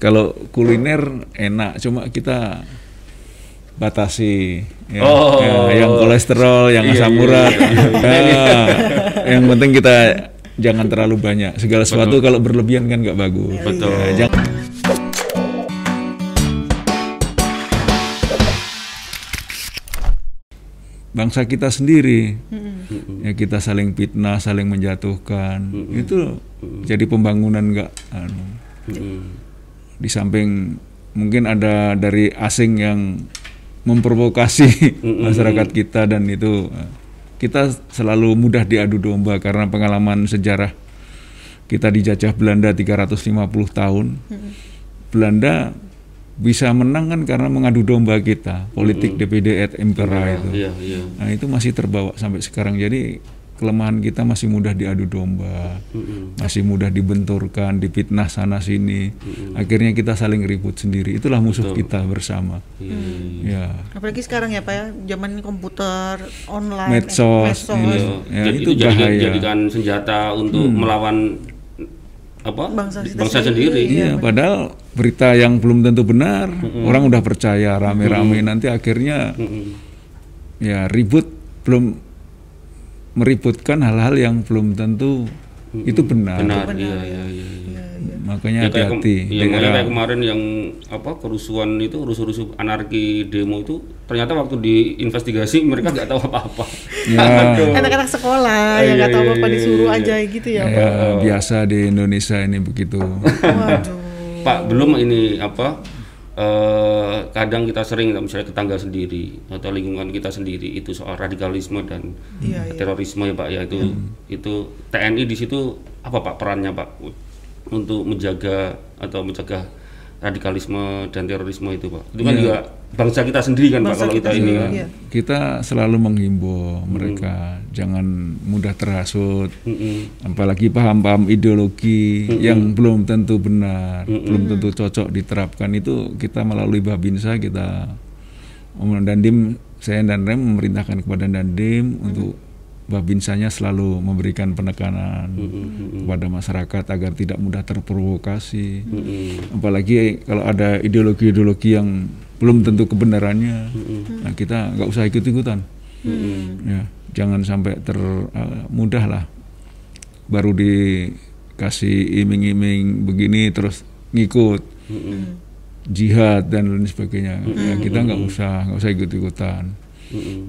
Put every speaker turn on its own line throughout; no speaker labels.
kalau kuliner enak, cuma kita batasi ya,
Oh.
ya, yang kolesterol, yang
Iya,
asam
iya,
urat.
iya,
Nah, yang penting kita jangan terlalu banyak. Segala sesuatu kalau berlebihan kan nggak bagus.
Betul.
Ya, jangan- bangsa kita sendiri ya kita saling fitnah saling menjatuhkan itu jadi pembangunan nggak anu,
Mm-mm.
Di samping mungkin ada dari asing yang memprovokasi masyarakat kita dan itu kita selalu mudah diadu domba karena pengalaman sejarah kita dijajah Belanda 350 tahun. Belanda bisa menang kan karena mengadu domba kita politik DPD et impera itu.
Iya, iya.
nah itu masih terbawa sampai sekarang. Jadi kelemahan kita masih mudah diadu domba masih mudah dibenturkan, dipitnah sana sini. Akhirnya kita saling ribut sendiri. Itulah musuh kita bersama.
Iya, iya.
Ya,
Apalagi sekarang ya Pak ya, zaman komputer, online,
medsos,
medsos.
ini, ya,
Jadi
itu
jadikan,
bahaya.
jadikan senjata untuk melawan apa
Bangsa kita
bangsa
sendiri.
sendiri.
Iya, padahal berita yang belum tentu benar, orang udah percaya rame-rame nanti akhirnya
Mm-mm.
ya ribut belum meributkan hal-hal yang belum tentu itu benar.
Benar, iya, iya, iya. iya.
Makanya
Ya, kayak kem-
hati-hati.
iya,
di
makanya
era-
kayak kemarin yang apa kerusuhan itu rusuh-rusuh anarki demo itu ternyata waktu diinvestigasi mereka nggak tahu apa-apa.
Ya.
Anak-anak sekolah
Iya,
yang nggak tahu
iya,
apa
iya,
disuruh
iya.
aja gitu ya. Pak.
ya, biasa di Indonesia ini begitu.
Waduh.
Pak belum ini apa eh, kadang kita sering misalnya tetangga sendiri atau lingkungan kita sendiri itu soal radikalisme dan
Iya, iya.
terorisme ya Pak ya itu itu TNI di situ apa Pak perannya Pak untuk menjaga atau mencegah radikalisme dan terorisme itu Pak. Itu kan juga bangsa kita sendiri kan Pak
Bangsa
kalau kita,
kita
ini kan.
iya.
kita selalu menghimbau mereka jangan mudah terhasut
Mm-mm.
apalagi paham-paham ideologi yang belum tentu benar belum tentu cocok diterapkan. Itu kita melalui babinsa kita Om Dandim saya dan Rem memerintahkan kepada Dandim untuk babinsanya selalu memberikan penekanan kepada masyarakat agar tidak mudah terprovokasi.
Mm-mm.
apalagi kalau ada ideologi-ideologi yang belum tentu kebenarannya. Nah kita nggak usah ikut-ikutan. Ya jangan sampai ter eh, mudah lah. Baru dikasih iming-iming begini terus ngikut jihad dan lain sebagainya. Ya kita nggak usah nggak usah ikut-ikutan.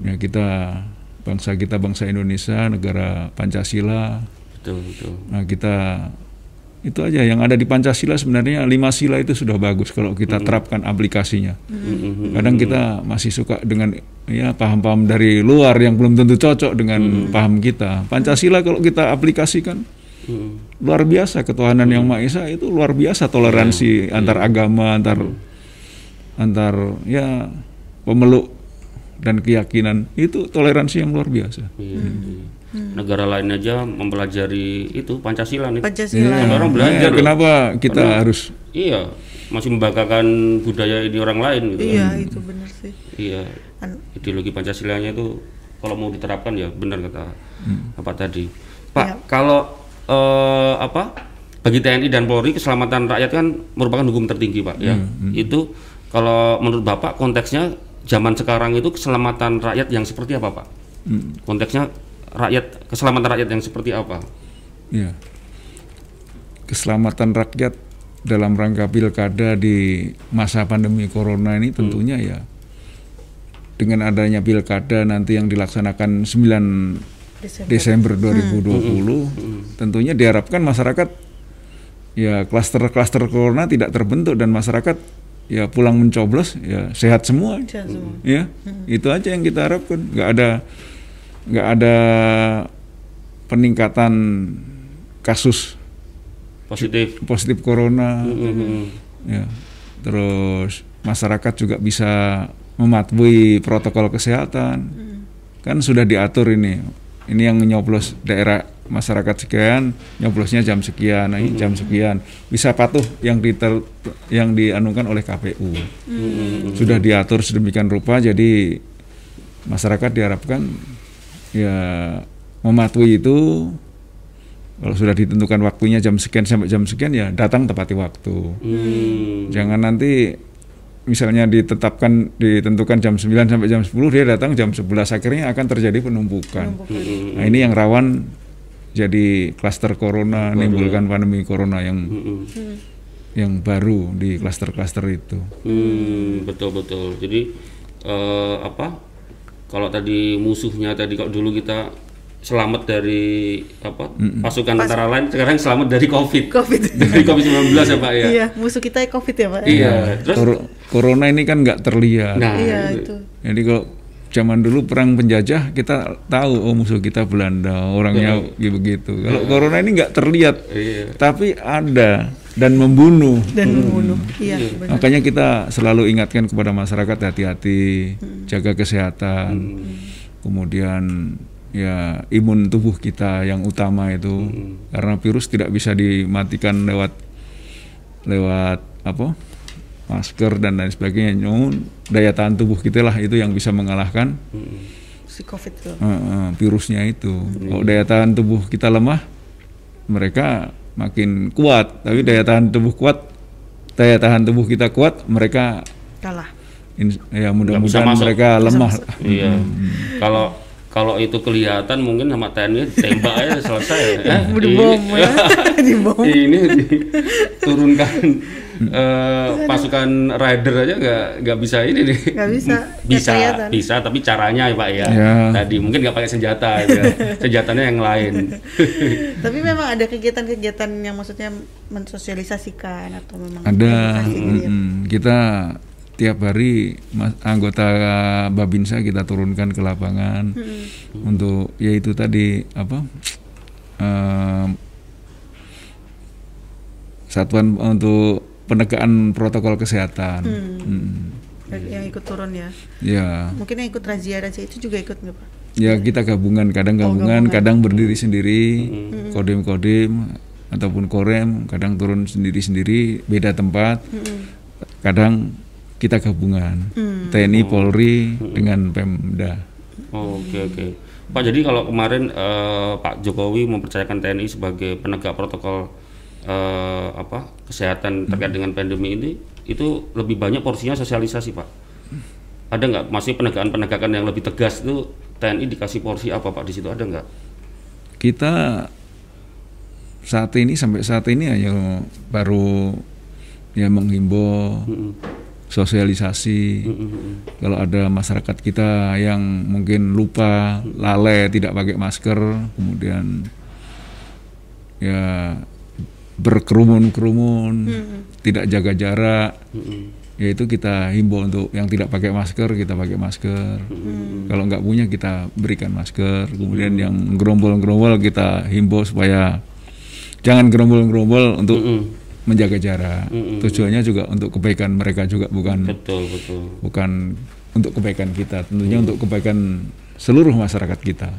Ya kita bangsa kita bangsa Indonesia negara Pancasila.
Betul betul.
Nah kita itu aja yang ada di Pancasila sebenarnya. Lima sila itu sudah bagus kalau kita terapkan aplikasinya. Kadang kita masih suka dengan ya paham-paham dari luar yang belum tentu cocok dengan paham kita. Pancasila kalau kita aplikasikan luar biasa. Ketuhanan yang maha esa itu luar biasa toleransi antar agama antar antar ya pemeluk dan keyakinan itu toleransi yang luar biasa.
Iya, iya. Negara lain aja mempelajari itu Pancasila nih.
Pancasila.
Ada orang
Nah,
belajar loh.
kenapa kita harus
Iya, masih membanggakan budaya ini orang lain gitu. kan.
Iya, itu benar sih.
Iya.
An-
Ideologi Pancasilanya itu kalau mau diterapkan ya benar kata
Hmm.
apa tadi. Pak, kalau eh, apa? Bagi TNI dan Polri keselamatan rakyat kan merupakan hukum tertinggi, Pak, ya.
Hmm,
Itu kalau menurut Bapak konteksnya zaman sekarang itu keselamatan rakyat yang seperti apa, Pak?
Hmm.
Konteksnya rakyat keselamatan rakyat yang seperti apa?
Ya. Keselamatan rakyat dalam rangka pilkada di masa pandemi corona ini tentunya ya dengan adanya pilkada nanti yang dilaksanakan 9
Desember.
Desember 2020 tentunya diharapkan masyarakat ya klaster-klaster corona tidak terbentuk dan masyarakat ya pulang mencoblos ya sehat semua
Sehat semua.
ya itu aja yang kita harapkan nggak ada nggak ada peningkatan kasus
Positif.
positif corona
Mm-mm.
ya terus masyarakat juga bisa mematuhi protokol kesehatan kan sudah diatur ini ini yang nyoblos daerah masyarakat sekian nyoblosnya jam sekian nah, ini jam sekian. Bisa patuh yang diter yang dianukan oleh KPU sudah diatur sedemikian rupa jadi masyarakat diharapkan ya mematuhi itu. Kalau sudah ditentukan waktunya jam sekian sampai jam sekian ya datang tepati waktu.
Hmm.
Jangan nanti misalnya ditetapkan ditentukan jam 9 sampai jam 10 dia datang jam 11 akhirnya akan terjadi penumpukan.
Hmm.
Nah, ini yang rawan jadi klaster corona, menimbulkan pandemi corona yang
Hmm.
yang baru di klaster-klaster itu.
Hmm, betul betul. Jadi eh, apa? Kalau tadi musuhnya tadi kalau dulu kita selamat dari apa pasukan antara lain sekarang selamat dari covid
Covid.
dari covid 19 ya pak ya
Iya, musuh kita Covid ya, Pak.
iya terus
Cor- corona ini kan nggak terlihat.
nah
Iya, itu.
Jadi kalau zaman dulu perang penjajah kita tahu oh musuh kita Belanda orangnya begitu. Kalau corona ini nggak terlihat,
iya
tapi ada dan membunuh.
Dan membunuh. Iya, benar.
Makanya kita selalu ingatkan kepada masyarakat hati-hati,
Hmm.
jaga kesehatan, kemudian ya imun tubuh kita yang utama itu,
Hmm.
karena virus tidak bisa dimatikan lewat lewat apa masker dan lain sebagainya. Namun daya tahan tubuh kita lah itu yang bisa mengalahkan
Si Covid itu.
eh, eh, virusnya itu. Kalau daya tahan tubuh kita lemah, mereka makin kuat. Tapi daya tahan tubuh kuat, daya tahan tubuh kita kuat, mereka
Kalah.
in- ya mudah-mudahan
masuk.
mereka lemah.
iya kalau kalau itu kelihatan mungkin sama TNI tembak aja selesai
Udah
ini-
bom ya. Di bom.
ini diturunkan eh, pasukan rider aja nggak nggak bisa ini nih
Nggak bisa.
Bisa bisa tapi caranya ya pak ya
Ya.
tadi mungkin nggak pakai senjata ya. senjatanya yang lain
Tapi memang ada kegiatan-kegiatan yang maksudnya mensosialisasikan atau memang
Ada
ya.
mm, kita tiap hari mas- anggota Babinsa kita turunkan ke lapangan untuk yaitu tadi apa em, satuan untuk penegakan protokol kesehatan. Mm.
Yang- Yang ikut turun ya.
Ya,
Mungkin yang ikut razia-razia itu juga ikut nggak Pak?
ya kita gabungan, kadang gabungan, kadang berdiri sendiri, kodim-kodim ataupun korem, kadang turun sendiri-sendiri, beda tempat, kadang kita gabungan, TNI, Polri dengan Pemda.
oke oke. Pak jadi kalau kemarin eh, Pak Jokowi mempercayakan TNI sebagai penegak protokol eh, apa kesehatan terkait dengan pandemi ini itu lebih banyak porsinya sosialisasi pak. Ada nggak? Masih penegakan-penegakan yang lebih tegas itu TNI dikasih porsi apa pak di situ? Ada nggak?
Kita saat ini sampai saat ini hanya baru ya menghimbau sosialisasi. Kalau ada masyarakat kita yang mungkin lupa, lalai, tidak pakai masker, kemudian ya berkerumun-kerumun, tidak jaga jarak, yaitu kita himbau untuk yang tidak pakai masker kita pakai masker. Kalau nggak punya kita berikan masker. Kemudian yang gerombol-gerombol kita himbau supaya jangan gerombol-gerombol untuk menjaga jarak. Tujuannya juga untuk kebaikan mereka juga bukan
betul betul
bukan untuk kebaikan kita, tentunya untuk kebaikan seluruh masyarakat kita.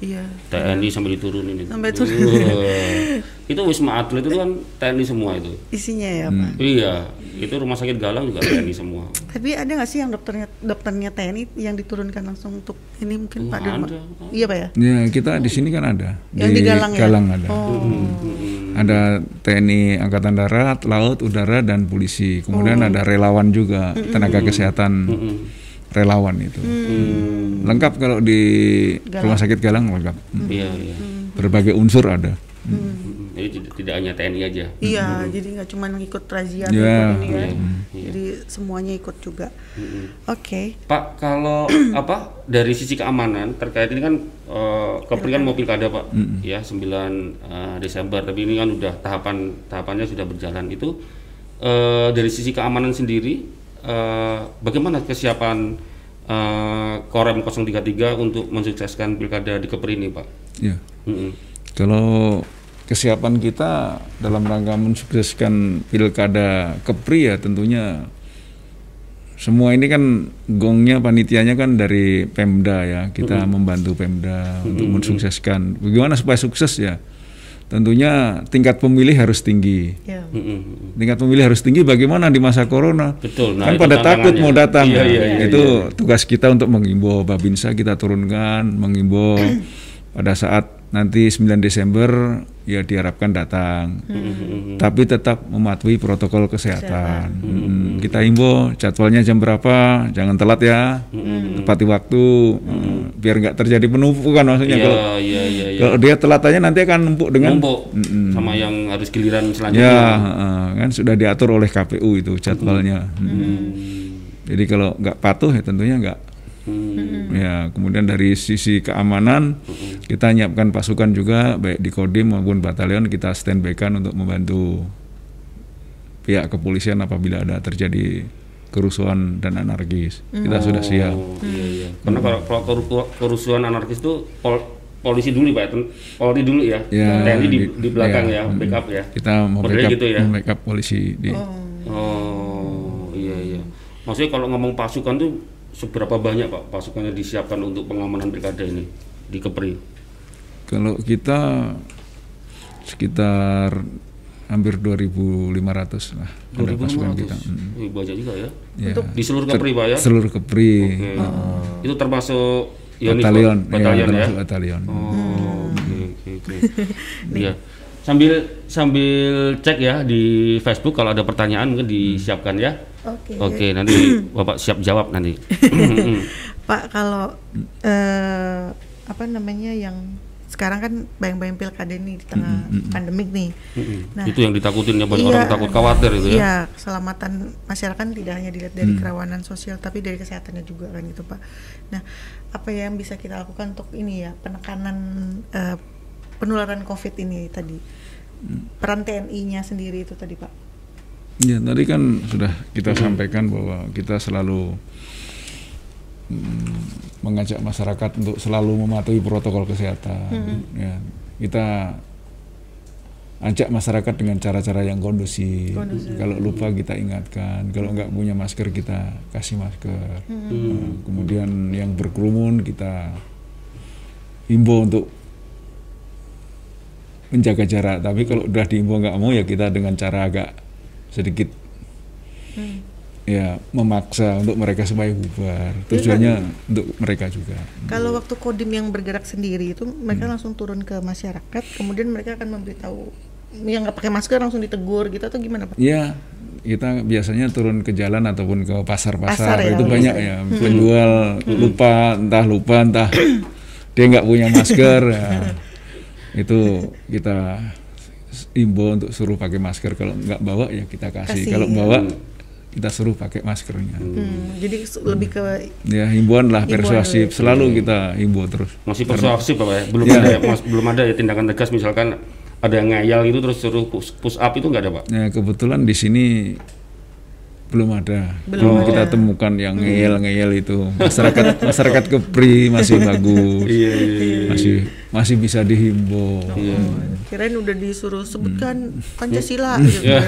Iya.
TNI sampai diturunin itu
Sampai turun.
Wah. itu wisma atlet itu kan TNI semua itu
Isinya ya Pak.
iya itu rumah sakit Galang juga TNI semua
Tapi ada nggak sih yang dokternya dokternya TNI yang diturunkan langsung untuk ini mungkin Pak Dirma?
ada.
Iya Pak ya?
Ya kita di sini kan ada
Yang di Galang ya?
ada.
Oh.
Ada TNI Angkatan Darat, Laut, Udara dan Polisi. Kemudian ada relawan juga, tenaga kesehatan relawan itu. Lengkap kalau di Rumah Sakit Galang lengkap. Hmm.
iya iya
Berbagai unsur ada.
Mm. jadi tidak, tidak hanya TNI aja
Iya, jadi nggak cuma ikut razia ikut ini ya.
iya.
Jadi semuanya ikut juga. Oke.
Pak kalau apa dari sisi keamanan terkait ini kan eh, Kepri kan mau pilkada Pak ya 9 eh, Desember tapi ini kan udah tahapan tahapannya sudah berjalan itu eh, dari sisi keamanan sendiri eh, bagaimana kesiapan eh, Korem 033 untuk mensukseskan pilkada di Kepri ini Pak?
Ya.
Mm-mm.
Kalau kesiapan kita dalam rangka mensukseskan pilkada Kepri ya tentunya semua ini kan gongnya panitianya kan dari Pemda ya kita membantu Pemda untuk mensukseskan bagaimana supaya sukses ya tentunya tingkat pemilih harus tinggi.
Mm-mm.
tingkat pemilih harus tinggi bagaimana di masa corona
Betul. Nah,
kan pada takut mau datang
Iya,
kan?
iya, iya,
itu tugas kita untuk mengimbau Babinsa kita turunkan mengimbau pada saat nanti 9 Desember ya diharapkan datang. Tapi tetap mematuhi protokol kesehatan. Mm, Kita himbau jadwalnya jam berapa, jangan telat ya. Tepati waktu mm, biar nggak terjadi penumpukan maksudnya
Iya,
kalau
iya, iya, iya.
kalau dia telat aja nanti akan numpuk dengan
Numpuk sama yang harus giliran selanjutnya.
ya kan sudah diatur oleh KPU itu jadwalnya. Mm.
Hmm.
Jadi kalau nggak patuh ya tentunya nggak
Hmm.
Ya, kemudian dari sisi keamanan kita menyiapkan pasukan juga baik di Kodim maupun batalion kita standby kan untuk membantu pihak kepolisian apabila ada terjadi kerusuhan dan anarkis. Kita sudah siap.
Oh, iya, iya. Karena kalau, kalau keru- kerusuhan anarkis itu pol- polisi dulu Pak, ten- Polri dulu ya.
Ya,
TNI di,
di-
belakang
ya,
ya,
mm.
backup ya.
Kita mau
Modelnya
backup,
gitu ya.
backup polisi di
Oh, iya iya. Maksudnya kalau ngomong pasukan tuh seberapa banyak Pak pasukannya disiapkan untuk pengamanan pilkada ini di Kepri?
Kalau kita sekitar hampir 2.500 lah ada pasukan kita. Mm.
Wih, banyak juga ya.
Ya.
Di seluruh Kepri Pak ya?
Seluruh Kepri.
Oke. Itu termasuk Yonif, Pak?
batalion,
batalion ya.
termasuk batalion.
Oh, oke oke oke. Iya. Sambil sambil cek ya di Facebook kalau ada pertanyaan mungkin disiapkan ya.
Oke.
Oke, nanti Bapak siap jawab nanti.
Pak kalau eh, apa namanya yang sekarang kan bayang-bayang pilkada nih di tengah pandemik nih. Nah,
itu yang ditakutin ya banyak
Iya.
orang takut khawatir itu ya.
Iya, keselamatan masyarakat tidak hanya dilihat dari kerawanan sosial tapi dari kesehatannya juga kan gitu, Pak. Nah, apa yang bisa kita lakukan untuk ini ya, penekanan eh, penularan Covid ini tadi? Peran TNI-nya sendiri itu tadi, Pak.
Ya tadi kan sudah kita sampaikan bahwa kita selalu mm, mengajak masyarakat untuk selalu mematuhi protokol kesehatan. Ya, kita ajak masyarakat dengan cara-cara yang kondusif. Kalau lupa kita ingatkan, kalau nggak punya masker kita kasih masker. Nah, kemudian yang berkerumun kita himbau untuk menjaga jarak. Tapi kalau udah diimbau nggak mau ya kita dengan cara agak sedikit ya memaksa untuk mereka supaya bubar. Tujuannya untuk mereka juga.
Kalau waktu Kodim yang bergerak sendiri itu mereka langsung turun ke masyarakat, kemudian mereka akan memberitahu yang nggak pakai masker langsung ditegur gitu atau gimana, Pak?
Ya kita biasanya turun ke jalan ataupun ke pasar-pasar
Pasar ya,
itu banyak ya penjual lupa entah lupa entah dia nggak punya masker ya. itu kita imbau untuk suruh pakai masker. Kalau nggak bawa ya kita kasih,
Kasih,
kalau
ya.
bawa kita suruh pakai maskernya.
Hmm, jadi lebih ke
ya himbauan lah persuasif. selalu kita himbau terus.
Masih persuasif Bapak ya. Belum
Ya.
ada ya, mas- belum ada ya tindakan tegas. Misalkan ada yang ngeyel gitu terus suruh push, push up itu nggak ada Pak.
Ya kebetulan di sini belum ada,
Belum
belum, kita temukan yang ngeyel-ngeyel itu. Masyarakat masyarakat Kepri masih bagus,
Iya iya iya.
Masih masih bisa dihimbau.
kirain udah disuruh sebutkan Pancasila gitu.
Ya.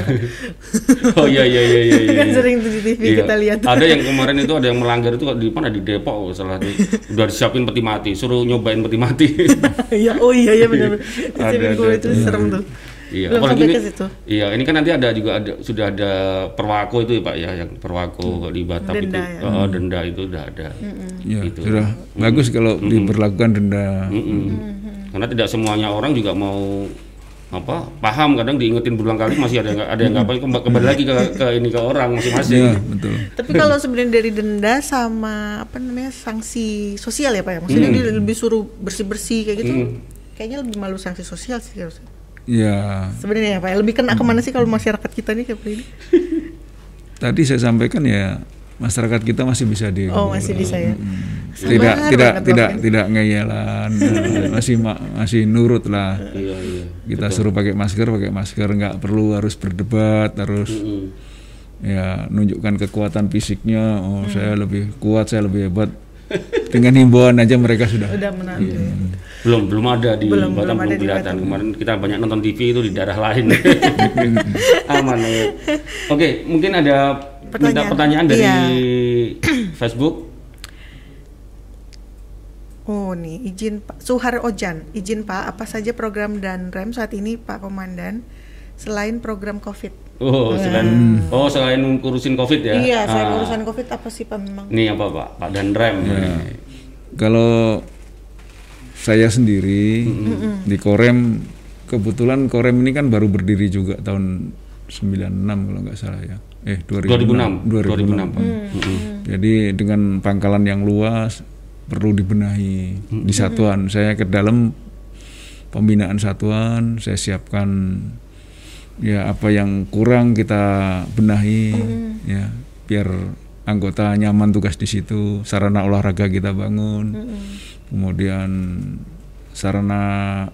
oh iya iya iya iya. iya.
kan sering tuh di TV
Iya.
kita lihat.
Ada yang kemarin itu ada yang melanggar itu di mana di Depok salah di, udah disiapin peti mati, suruh nyobain peti mati.
Iya, oh iya iya benar.
Ada,
Ada,
ada.
itu serem tuh.
Iya,
Belum
apalagi
sampai
ini,
ke situ.
iya ini kan nanti ada juga ada sudah ada perwako itu ya Pak ya, yang perwako di Batam
Denda
itu,
ya.
Oh, denda itu udah ada.
Ya,
Gitu.
sudah bagus kalau diberlakukan denda.
Mm-mm. Karena tidak semuanya orang juga mau apa paham kadang diingetin berulang kali masih ada yang- ada yang nggak apa kembali, kembali lagi ke, ke ini ke orang masing-masing.
Ya, betul.
Tapi kalau sebenarnya dari denda sama apa namanya sanksi sosial ya Pak ya, maksudnya dia lebih suruh bersih bersih kayak gitu, kayaknya lebih malu sanksi sosial sih harusnya.
Ya,
Sebenarnya ya Pak, ya, lebih kena ke mana sih kalau masyarakat kita nih kayak begini?
tadi saya sampaikan ya masyarakat kita masih bisa di
Oh masih bisa ya.
tidak
Sabar
tidak
banget,
tidak
Bang.
tidak ngeyelan eh, masih ma- masih nurut lah
Iya iya.
kita suruh pakai masker pakai masker nggak perlu harus berdebat harus
Mm.
ya nunjukkan kekuatan fisiknya oh saya lebih kuat saya lebih hebat dengan himbauan aja mereka sudah
Udah menang.
Iya.
ya.
Belum belum ada di
Belum,
Batam
belum
belum,
ada di
kelihatan.
Batam.
Kemarin kita banyak nonton TV itu di daerah lain. Aman ya. Oke, mungkin ada minta
Pertanyaan.
pertanyaan dari
Iya.
Facebook.
Oh nih izin Pak Suhar Ojan, izin Pak apa saja program dan rem saat ini Pak Komandan selain program COVID?
Oh, selain oh selain ngurusin Covid ya.
Iya, saya
Ah.
urusan COVID apa sih Pak memang?
Ini apa Pak? Pak dan rem.
Ya. kalau saya sendiri di Korem kebetulan Korem ini kan baru berdiri juga tahun 96 kalau nggak salah ya. Eh 2006.
2006. 2006.
Hmm. Jadi dengan pangkalan yang luas perlu dibenahi di satuan. Saya ke dalam pembinaan satuan, saya siapkan ya apa yang kurang kita benahi ya biar anggota nyaman tugas di situ, sarana olahraga kita bangun. Kemudian sarana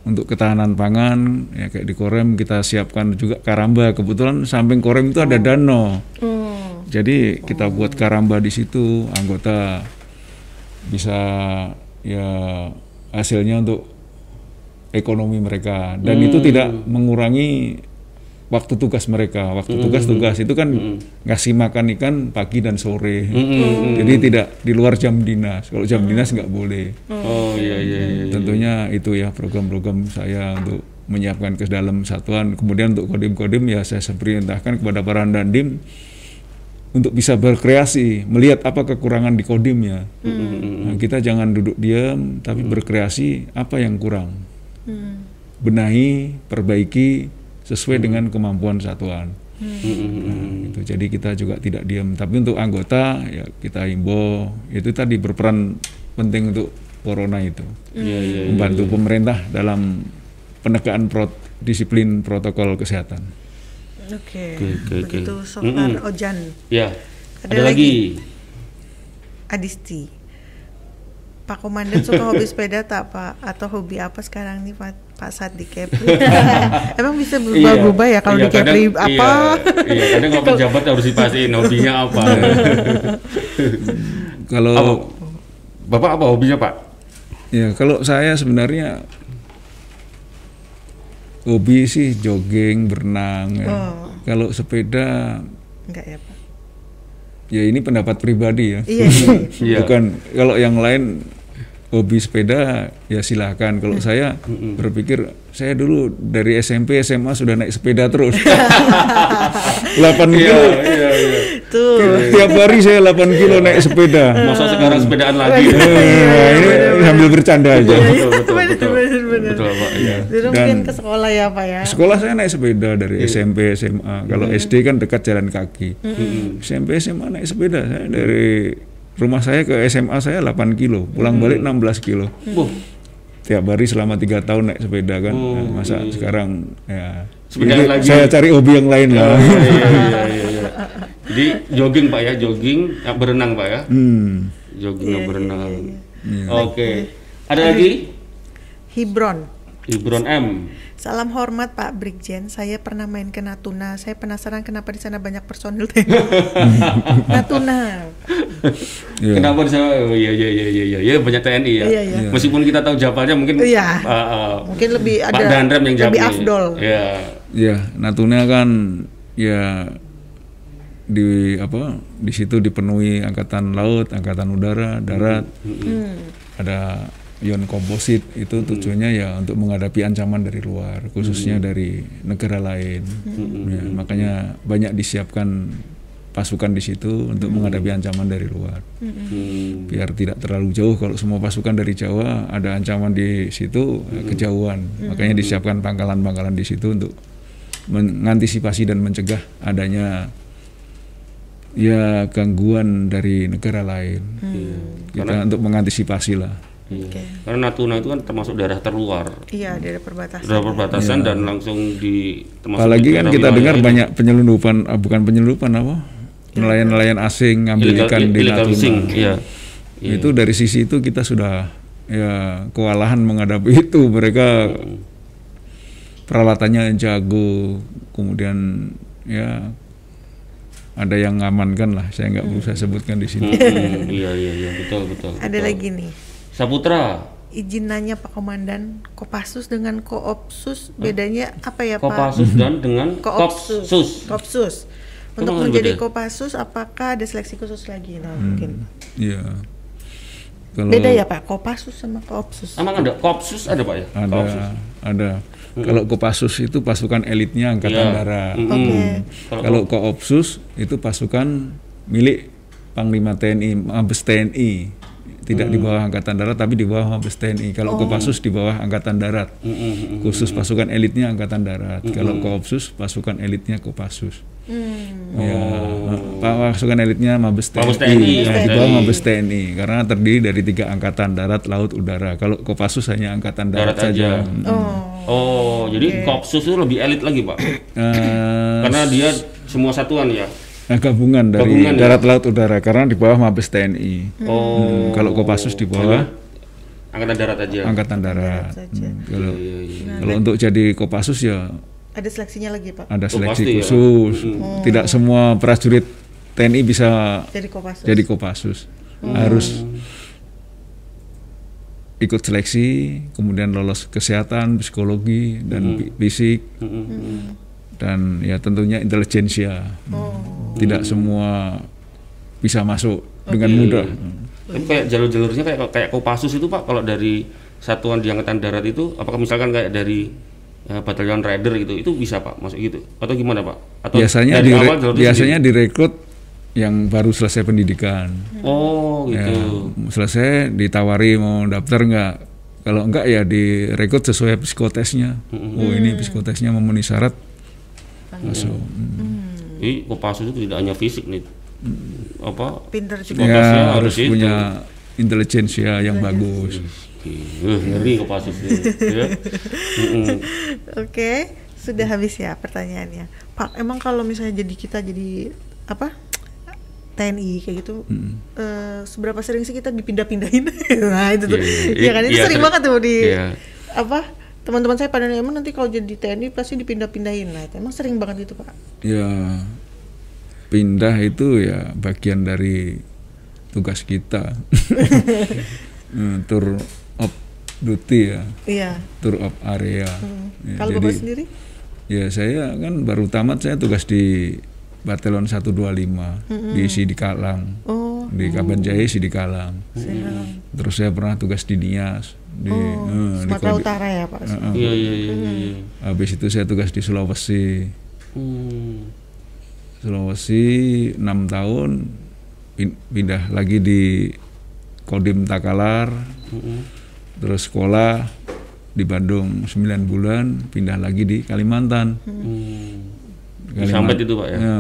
untuk ketahanan pangan ya kayak di Korem kita siapkan juga karamba. Kebetulan samping Korem itu ada danau
Oh.
jadi kita buat karamba di situ anggota bisa ya hasilnya untuk ekonomi mereka. Dan itu tidak mengurangi waktu tugas mereka waktu tugas tugas itu kan ngasih makan ikan pagi dan sore. Jadi tidak di luar jam dinas. Kalau jam dinas nggak boleh.
Oh iya iya iya.
tentunya itu ya program-program saya untuk menyiapkan ke dalam satuan. Kemudian untuk kodim-kodim ya saya perintahkan kepada para dandim untuk bisa berkreasi melihat apa kekurangan di kodimnya. Nah, kita jangan duduk diam tapi berkreasi apa yang kurang.
Hmm.
benahi perbaiki sesuai dengan kemampuan satuan
Mm-mm.
Nah, gitu. jadi kita juga tidak diam tapi untuk anggota ya kita himbau itu tadi berperan penting untuk corona itu
Iya iya. iya.
membantu pemerintah dalam penegakan pro- disiplin protokol kesehatan.
Oke.
Oke, oke, oke.
Begitu so far Ojan.
Ya.
Ada
Ada, lagi.
Adisti. Pak Komandan suka hobi sepeda tak Pak? Atau hobi apa sekarang nih Pak, Pak saat di Kepri? Emang bisa berubah-ubah ya kalau
Iya,
di Kepri
kadang-
apa?
Iya, iya, kadang kalau pejabat harus dipastiin hobinya apa.
Kalau
apa? Bapak apa hobinya Pak?
ya kalau saya sebenarnya hobi sih jogging, berenang. ya.
Oh.
Kalau sepeda
Enggak ya Pak?
ya ini pendapat pribadi ya.
Iya, iya.
Iya.
Bukan kalau yang lain hobi sepeda ya silahkan. Kalau saya berpikir saya dulu dari SMP SMA sudah naik sepeda terus. 8 kilo.
iya, iya.
Tuh.
Tiap hari saya 8 kilo naik sepeda.
Masa sekarang sepedaan lagi?
Eh, ini sambil bercanda aja.
betul, betul, betul. Pak. Iya.
Dulu mungkin ke sekolah ya Pak ya?
Sekolah saya naik sepeda dari SMP SMA. Kalau SD kan dekat jalan kaki. SMP SMA naik sepeda saya dari rumah saya ke SMA saya 8 kilo, pulang balik 16 kilo.
Wah,
Tiap hari selama tiga tahun naik sepeda kan. Nah, masa sekarang ya
Sepedaan
ini
lagi.
saya cari hobi yang lain lah.
iya, iya, iya, iya, iya. Jadi jogging Pak ya, jogging, ya, berenang Pak ya,
Hmm.
jogging
Iya,
dan berenang.
Iya.
Oke, ada lagi?
Hibron.
Ibron M.
Salam hormat Pak Brigjen, saya pernah main ke Natuna. Saya penasaran kenapa di sana banyak personil TNI. Natuna.
Iya.
Kenapa di sana? Oh, iya, iya, iya, iya, iya, iya, banyak TNI ya.
Iya, iya.
Meskipun kita tahu jawabannya mungkin.
Iya.
uh, uh,
Mungkin lebih
Pak
ada
Dandrem yang jawab
lebih afdol.
Iya.
Ya, Natuna kan ya di apa di situ dipenuhi angkatan laut, angkatan udara, darat,
Hmm.
ada ion komposit itu tujuannya ya untuk menghadapi ancaman dari luar, khususnya dari negara lain. Ya, makanya banyak disiapkan pasukan di situ untuk menghadapi ancaman dari luar.
Hmm.
Biar tidak terlalu jauh kalau semua pasukan dari Jawa ada ancaman di situ ya, kejauhan. Makanya disiapkan pangkalan-pangkalan di situ untuk mengantisipasi dan mencegah adanya ya gangguan dari negara lain. Kita untuk mengantisipasi lah.
Iya.
Oke.
Karena Natuna itu kan termasuk daerah terluar,
Iya, dari perbatasan.
daerah perbatasan dan langsung di termasuk
Apalagi
di
kan
daerah
kita dengar
itu.
banyak penyelundupan, ah, bukan penyelundupan apa? Nelayan-nelayan asing ngambil
illegal,
ikan di Natuna.
fishing, iya. Iya.
Itu dari sisi itu kita sudah ya kewalahan menghadapi itu. Mereka peralatannya jago, kemudian ya ada yang ngamankan lah. Saya nggak perlu saya sebutkan di sini.
Hmm, iya iya iya betul betul.
Ada
betul.
lagi nih.
Saputra,
Izin nanya Pak Komandan, Kopassus dengan Koopsus bedanya apa ya Pak?
Kopassus dan dengan
Koopsus.
Kopsus.
Kopsus. Untuk menjadi
beda?
Kopassus apakah ada seleksi khusus lagi? Nah, mungkin.
Iya. Kalau
Beda ya Pak, Kopassus sama Koopsus.
Emang ada Kopsus ada Pak ya?
ada
Kopsus.
ada. Kalau Kopassus itu pasukan elitnya angkatan
Iya.
darat.
Kalau
Kalau Koopsus itu pasukan milik Panglima TNI, Mabes TNI. Tidak di bawah angkatan darat tapi di bawah Mabes TNI. Kalau Kopassus di bawah angkatan darat.
Mm, mm, mm.
Khusus pasukan elitnya angkatan darat. Kalau Koopsus pasukan elitnya Kopassus.
Hmm.
Ya, Pak pasukan elitnya Mabes TNI,
Mabes TNI,
ya,
Mabes
di bawah
TNI.
Mabes TNI karena terdiri dari tiga angkatan darat, laut, udara. Kalau Kopassus hanya angkatan darat,
Darat aja.
saja.
Oh.
Oh, jadi Kopsus itu lebih elit lagi, Pak.
Eh,
Karena dia semua satuan ya.
Nah, gabungan dari
Gabungan ya?
darat, laut, udara karena di bawah Mabes TNI.
Oh.
Hmm, Kalau Kopassus di bawah
Angkatan darat aja.
angkatan darat. Hmm, Kalau
Iya, iya.
kalau untuk jadi Kopassus ya
Ada seleksinya lagi Pak.
ada
Oh,
seleksi
ya.
khusus. Tidak semua prajurit TNI bisa
Jadi Kopassus.
jadi Kopassus. Harus ikut seleksi, kemudian lolos kesehatan, psikologi dan fi- fisik
Mm, mm, mm.
Dan ya tentunya intelijensia.
Oh.
Tidak semua bisa masuk dengan mudah.
Tapi kayak jalur-jalurnya kayak kayak Kopassus itu Pak kalau dari satuan di angkatan darat itu apakah misalkan kayak dari ya, batalion rider gitu itu bisa Pak masuk gitu atau gimana Pak? Atau
Biasanya
dari
dire-
awal
biasanya direkrut yang baru selesai pendidikan.
sendiri? Oh
Ya,
gitu.
selesai ditawari mau daftar nggak? Kalau enggak ya direkrut sesuai psikotesnya. Oh ini psikotesnya memenuhi syarat masuk. Hmm.
Jadi Kopassus itu tidak hanya fisik nih. Apa?
Pinter juga.
Ya
harus
harus
itu.
punya intelijensia yang bagus.
Uh, ngeri Kopassus ini. ya. Mm-mm.
Oke, sudah habis ya pertanyaannya. Pak, emang kalau misalnya jadi kita jadi apa? TNI kayak gitu,
Hmm.
eh, seberapa sering sih kita dipindah-pindahin? nah itu tuh,
Iya, iya.
Iya kan itu
Iya,
sering
sering.
banget tuh di
Iya.
apa? Teman-teman saya pada emang nanti kalau jadi TNI pasti dipindah-pindahin. Nah, itu emang sering banget itu pak.
Ya pindah itu ya bagian dari tugas kita. Hmm, tour of duty ya,
Iya.
tour of area.
Hmm.
Ya,
kalau
jadi-
bapak sendiri?
Ya saya kan baru tamat saya tugas di Batelon 125 di Sidikalang.
Oh,
Di Kabanjaya Sidikalang.
saya
Terus saya pernah tugas di Nias di, eh, di
Sumatera
Kode-
Utara ya pak.
Heeh.
Iya iya iya. iya.
Habis itu saya tugas di Sulawesi.
Hmm.
Sulawesi 6 tahun pin- pindah lagi di Kodim Takalar
Mm-mm.
terus sekolah di Bandung 9 bulan pindah lagi di Kalimantan
Hmm. Di
Kaliman-
Sambet itu Pak ya.
ya,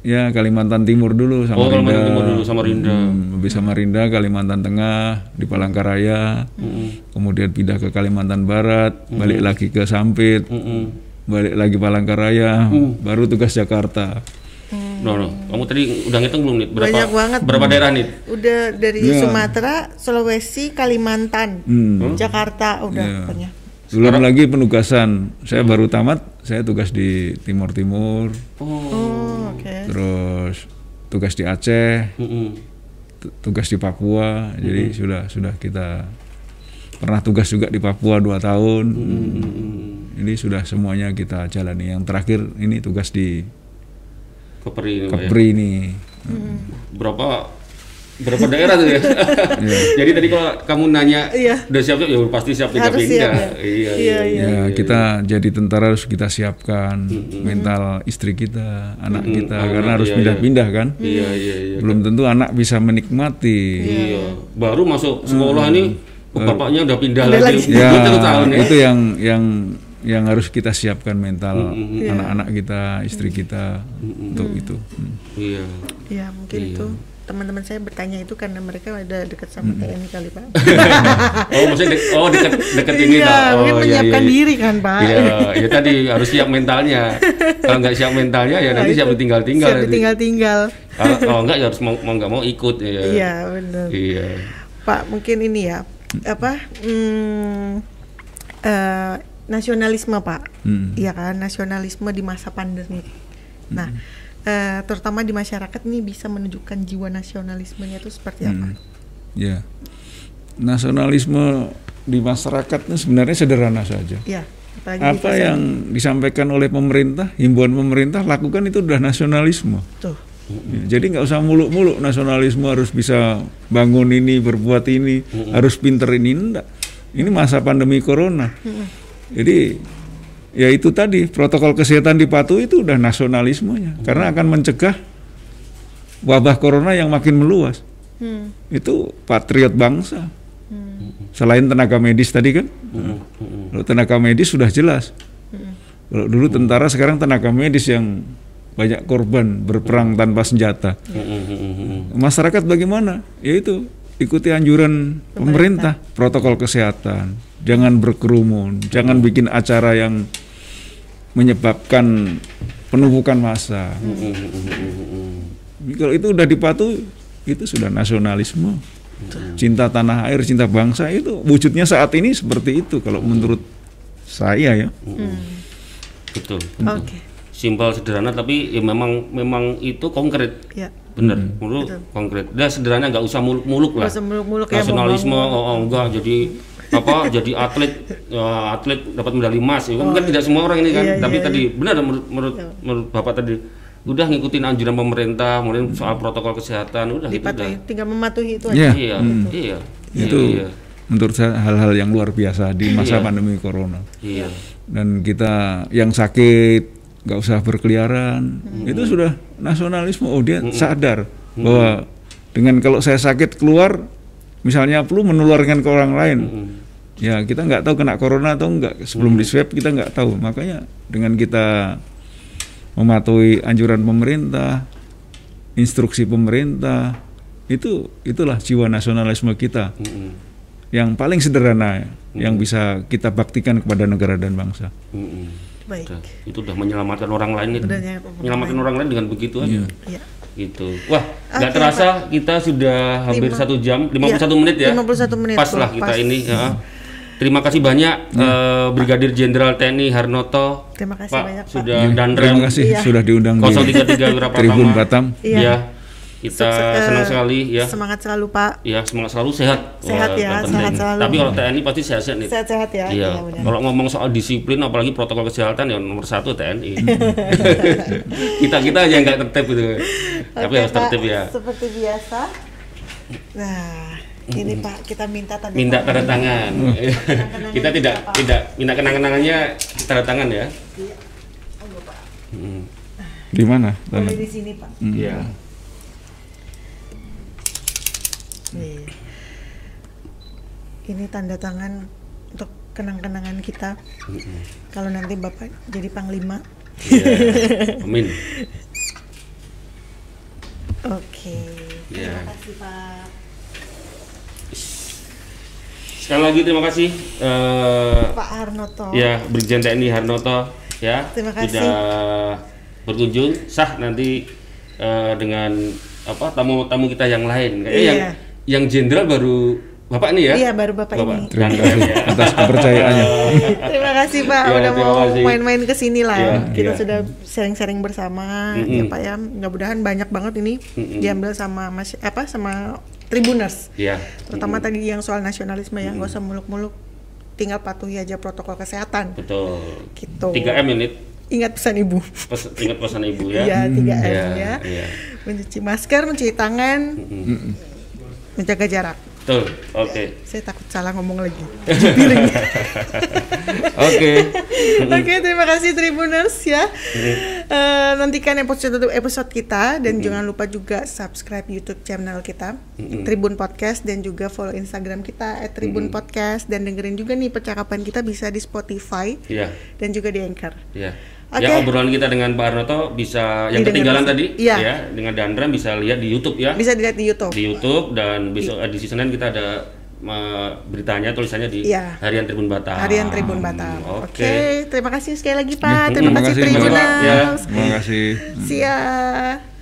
ya Kalimantan Timur dulu sama
Oh, Kalimantan Timur dulu, Samarinda.
Hmm, habis Samarinda Kalimantan Tengah di Palangkaraya
Mm-mm.
kemudian pindah ke Kalimantan Barat balik lagi ke Sampit
Mm-mm.
balik lagi Palangkaraya baru tugas Jakarta
No, no. Kamu tadi udah ngitung belum nih? Berapa,
Banyak banget.
Berapa daerah nih?
Udah dari
Iya.
Sumatera, Sulawesi, Kalimantan,
Hmm.
Jakarta udah pokoknya.
Belum lagi penugasan. Saya baru tamat, saya tugas di Timur Timur,
Oh.
Oh, oke.
terus tugas di Aceh, tugas di Papua. Jadi sudah sudah kita pernah tugas juga di Papua dua tahun.
Mm-mm.
Ini sudah semuanya kita jalani. Yang terakhir ini tugas di
Kepri ini Pak ya.
Kepri ini.
Berapa berapa daerah tuh ya? Jadi tadi kalau kamu nanya
Iya.
udah siap ya pasti siap
Harus
pindah-pindah.
siap ya.
Iya,
Iya, iya.
Ya kita jadi tentara harus kita siapkan mental istri kita, anak kita,
anak,
karena harus
iya,
pindah-pindah kan.
Iya, iya, iya.
Belum tentu anak bisa menikmati.
Iya. Baru masuk sekolah ini oh, bapaknya udah pindah
Pindah
lagi.
lagi.
ya
tahun ya.
itu yang yang yang harus kita siapkan mental anak-anak kita istri kita untuk itu Hmm.
Iya.
Ya mungkin itu teman-teman saya bertanya itu karena mereka ada dekat sama TNI kali pak.
Oh, maksudnya dek- oh dekat dekat ini
Iya,
tak? Oh,
mungkin
iya,
menyiapkan
iya.
diri kan pak.
Iya, ya tadi harus siap mentalnya. Kalau nggak siap mentalnya ya nanti
Nah,
siap ditinggal-tinggal.
Siap ditinggal-tinggal.
Kalau kalau nggak ya harus mau mau nggak mau ikut ya.
Iya benar.
Iya.
Pak mungkin ini ya apa hmm, eh, nasionalisme pak,
Hmm.
iya kan nasionalisme di masa pandemi. Nah eh, terutama di masyarakat nih bisa menunjukkan jiwa nasionalismenya itu seperti apa?
Hmm. ya. Nasionalisme di masyarakat itu sebenarnya sederhana saja.
Ya
apa yang disampaikan oleh pemerintah himbauan pemerintah lakukan itu udah nasionalisme.
Tuh.
Ya, jadi nggak usah muluk-muluk nasionalisme harus bisa bangun ini berbuat ini harus pinter ini enggak. Ini masa pandemi corona. Jadi ya itu tadi protokol kesehatan dipatuhi itu udah nasionalismenya karena akan mencegah wabah corona yang makin meluas
Hmm.
itu patriot bangsa.
Hmm.
Selain tenaga medis tadi kan,
mm-mm.
kalau tenaga medis sudah jelas. Kalau dulu tentara, sekarang tenaga medis yang banyak korban berperang tanpa senjata.
Mm-mm.
Masyarakat bagaimana? Yaitu ikuti anjuran pemerintah, protokol kesehatan, jangan berkerumun, jangan bikin acara yang menyebabkan penumpukan massa.
Mm-mm.
Kalau itu udah dipatuhi, itu sudah nasionalisme. Cinta tanah air, cinta bangsa itu wujudnya saat ini seperti itu kalau menurut saya ya.
Betul.
Oke.
Simpel sederhana tapi ya memang memang itu konkret.
Ya.
Bener, menurut konkret. Udah sederhana nggak usah muluk-muluk lah.
Usah muluk-muluk ya,
Nasionalisme, oh, oh, enggak jadi apa jadi atlet ya, atlet dapat medali emas. Ya kan, kan tidak semua orang ini kan.
Iya,
tapi
iya,
tadi benar menurut menurut, menurut bapak tadi udah ngikutin anjuran pemerintah kemudian soal protokol kesehatan udah itu udah
Dipatuhi, tinggal mematuhi itu
Iya.
aja.
iya iya.
Itu
iya
menurut saya hal-hal yang luar biasa di masa pandemi corona.
iya.
Dan kita yang sakit nggak usah berkeliaran, itu sudah nasionalisme. Oh dia sadar bahwa dengan kalau saya sakit keluar, misalnya flu menularkan ke orang lain. Ya kita nggak tahu kena corona atau enggak sebelum di swab kita nggak tahu. Makanya dengan kita mematuhi anjuran pemerintah, instruksi pemerintah, itu itulah jiwa nasionalisme kita
Mm-mm.
yang paling sederhana yang bisa kita baktikan kepada negara dan bangsa.
Mm-mm.
Baik.
Udah, itu udah menyelamatkan orang lain itu
Udah nyelamatkan orang
menyelamatkan orang lain dengan begitu aja
Iya.
gitu. Wah nggak
Oke,
terasa kita sudah hampir
Lima-
satu jam 51
Iya,
menit ya.
51 menit,
pas lah kita
pas.
ini ya. terima kasih banyak eh, Brigadir Jenderal TNI Harnoto.
Terima kasih
Pak
banyak, Pak.
sudah
Ya,
dan
terima kasih
Iya.
sudah diundang di
033 Wirapratama
Tribun Batam.
Iya.
ya kita
Sukses, eh,
senang sekali ya
Semangat selalu Pak.
ya semangat selalu sehat
Sehat
Wah,
ya, sehat selalu.
tapi kalau TNI pasti sehat-sehat nih
Sehat-sehat ya.
Iya,
benar.
kalau ngomong soal disiplin apalagi protokol kesehatan ya nomor satu TNI. kita kita aja nggak tertib gitu. Tapi
Oke,
harus tertib ya.
Seperti biasa. Nah, ini Pak kita minta tanda
Minta
tangan.
tanda tangan. kita tidak tidak minta kenang-kenangannya tanda tangan ya. Mm,
Di mana?
Di sini Pak.
Iya.
Nih. Ini tanda tangan untuk kenang-kenangan kita. Kalau nanti Bapak jadi panglima.
Iya. Amin.
Oke.
Iya.
Terima kasih Pak.
Sekali lagi terima kasih eh,
Pak Harnoto.
ya Brigjen TNI Harnoto ya
Terima kasih.
sudah berkunjung sah nanti eh, dengan apa tamu-tamu kita yang lain kayaknya
Iya.
yang yang jenderal baru bapak ini ya
Iya, baru Bapak ini.
Terima kasih
ya.
atas kepercayaannya.
Terima kasih Pak
Ya,
udah mau
kasih.
main-main ke sini lah.
Iya,
Kita
iya.
sudah sharing-sharing bersama ya Pak ya. Mudah-mudahan banyak banget ini diambil sama mas apa sama Tribuners.
Iya.
Terutama tadi yang soal nasionalisme ya, nggak usah muluk-muluk. Tinggal patuhi aja protokol kesehatan.
betul
Gitu.
3 m ini
Ingat pesan Ibu.
pes, ingat pesan ibu ya
Iya, 3M
Iya,
ya.
iya.
Mencuci masker, mencuci tangan, menjaga jarak.
betul oke
Saya takut salah ngomong lagi.
oke
Oke, terima kasih Tribuners ya. Eh, nantikan episode episode kita dan jangan lupa juga subscribe YouTube channel kita Tribun Podcast dan juga follow Instagram kita @tribun podcast dan dengerin juga nih percakapan kita bisa di Spotify
Iya.
dan juga di Anchor.
Ya.
Oke.
Ya obrolan kita dengan Pak Arnoto bisa yang ketinggalan
bisa.
tadi
Iya.
ya dengan Dandra bisa lihat di YouTube ya.
Bisa dilihat di YouTube.
Di YouTube dan besok edisi Senin kita ada eh, beritanya tulisannya di
Iya.
Harian Tribun Batam.
Harian Tribun Batam.
Oke.
Oke, terima kasih sekali lagi Pak. Terima, kasih
Terima kasih, Mbak.
Ya.
Terima kasih.
Siap.